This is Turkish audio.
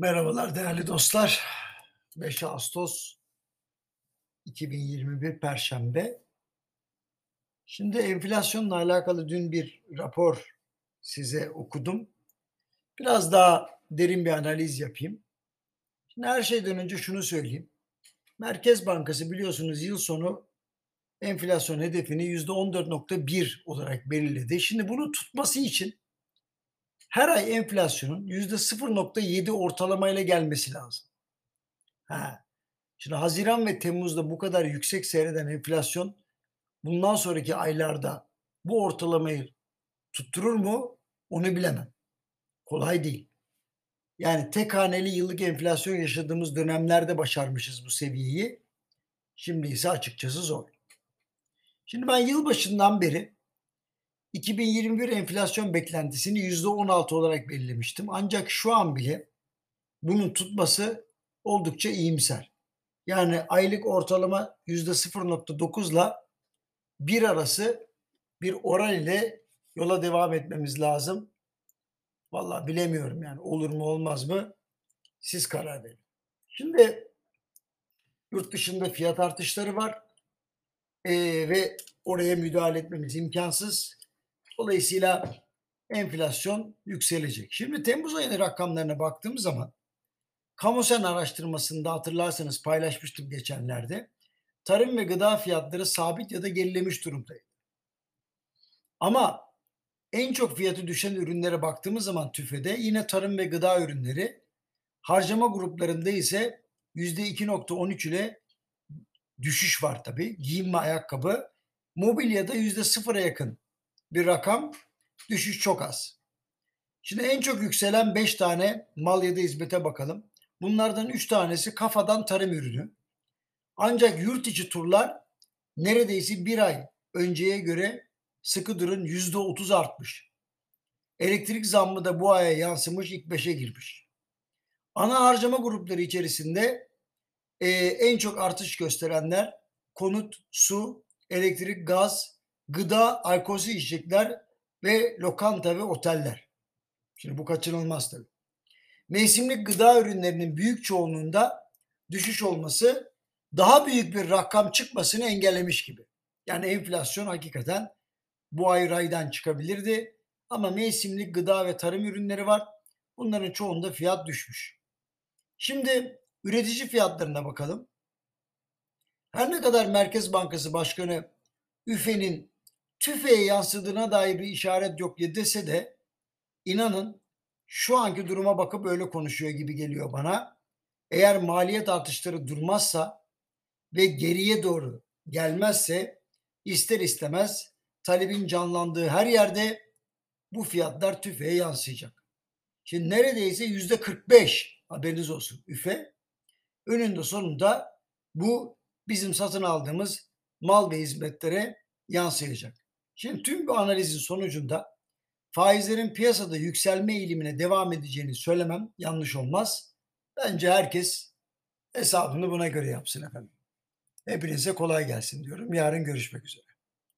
Merhabalar değerli dostlar. 5 Ağustos 2021 Perşembe. Şimdi enflasyonla alakalı dün bir rapor size okudum. Biraz daha derin bir analiz yapayım. Şimdi her şeyden önce şunu söyleyeyim. Merkez Bankası biliyorsunuz yıl sonu enflasyon hedefini %14.1 olarak belirledi. Şimdi bunu tutması için her ay enflasyonun %0.7 ortalamayla gelmesi lazım. Ha. Şimdi Haziran ve Temmuz'da bu kadar yüksek seyreden enflasyon bundan sonraki aylarda bu ortalamayı tutturur mu onu bilemem. Kolay değil. Yani tek haneli yıllık enflasyon yaşadığımız dönemlerde başarmışız bu seviyeyi. Şimdi ise açıkçası zor. Şimdi ben yılbaşından beri 2021 enflasyon beklentisini %16 olarak belirlemiştim. Ancak şu an bile bunun tutması oldukça iyimser. Yani aylık ortalama %0.9 ile bir arası bir oran ile yola devam etmemiz lazım. Vallahi bilemiyorum yani olur mu olmaz mı? Siz karar verin. Şimdi yurt dışında fiyat artışları var ee, ve oraya müdahale etmemiz imkansız. Dolayısıyla enflasyon yükselecek. Şimdi Temmuz ayı rakamlarına baktığımız zaman Kamusen araştırmasında hatırlarsanız paylaşmıştım geçenlerde. Tarım ve gıda fiyatları sabit ya da gerilemiş durumdaydı. Ama en çok fiyatı düşen ürünlere baktığımız zaman tüfede yine tarım ve gıda ürünleri harcama gruplarında ise %2.13 ile düşüş var tabi. Giyim ve ayakkabı. Mobilyada %0'a yakın bir rakam. Düşüş çok az. Şimdi en çok yükselen 5 tane mal ya da hizmete bakalım. Bunlardan 3 tanesi kafadan tarım ürünü. Ancak yurt içi turlar neredeyse bir ay önceye göre sıkı durun %30 artmış. Elektrik zammı da bu aya yansımış ilk 5'e girmiş. Ana harcama grupları içerisinde e, en çok artış gösterenler konut, su, elektrik, gaz, gıda, alkolsüz içecekler ve lokanta ve oteller. Şimdi bu kaçınılmaz tabii. Mevsimlik gıda ürünlerinin büyük çoğunluğunda düşüş olması daha büyük bir rakam çıkmasını engellemiş gibi. Yani enflasyon hakikaten bu ay raydan çıkabilirdi. Ama mevsimlik gıda ve tarım ürünleri var. Bunların çoğunda fiyat düşmüş. Şimdi üretici fiyatlarına bakalım. Her ne kadar Merkez Bankası Başkanı üfenin tüfeğe yansıdığına dair bir işaret yok ya dese de inanın şu anki duruma bakıp öyle konuşuyor gibi geliyor bana. Eğer maliyet artışları durmazsa ve geriye doğru gelmezse ister istemez talebin canlandığı her yerde bu fiyatlar tüfeğe yansıyacak. Şimdi neredeyse yüzde 45 haberiniz olsun üfe. Önünde sonunda bu bizim satın aldığımız mal ve hizmetlere yansıyacak. Şimdi tüm bu analizin sonucunda faizlerin piyasada yükselme eğilimine devam edeceğini söylemem yanlış olmaz. Bence herkes hesabını buna göre yapsın efendim. Hepinize kolay gelsin diyorum. Yarın görüşmek üzere.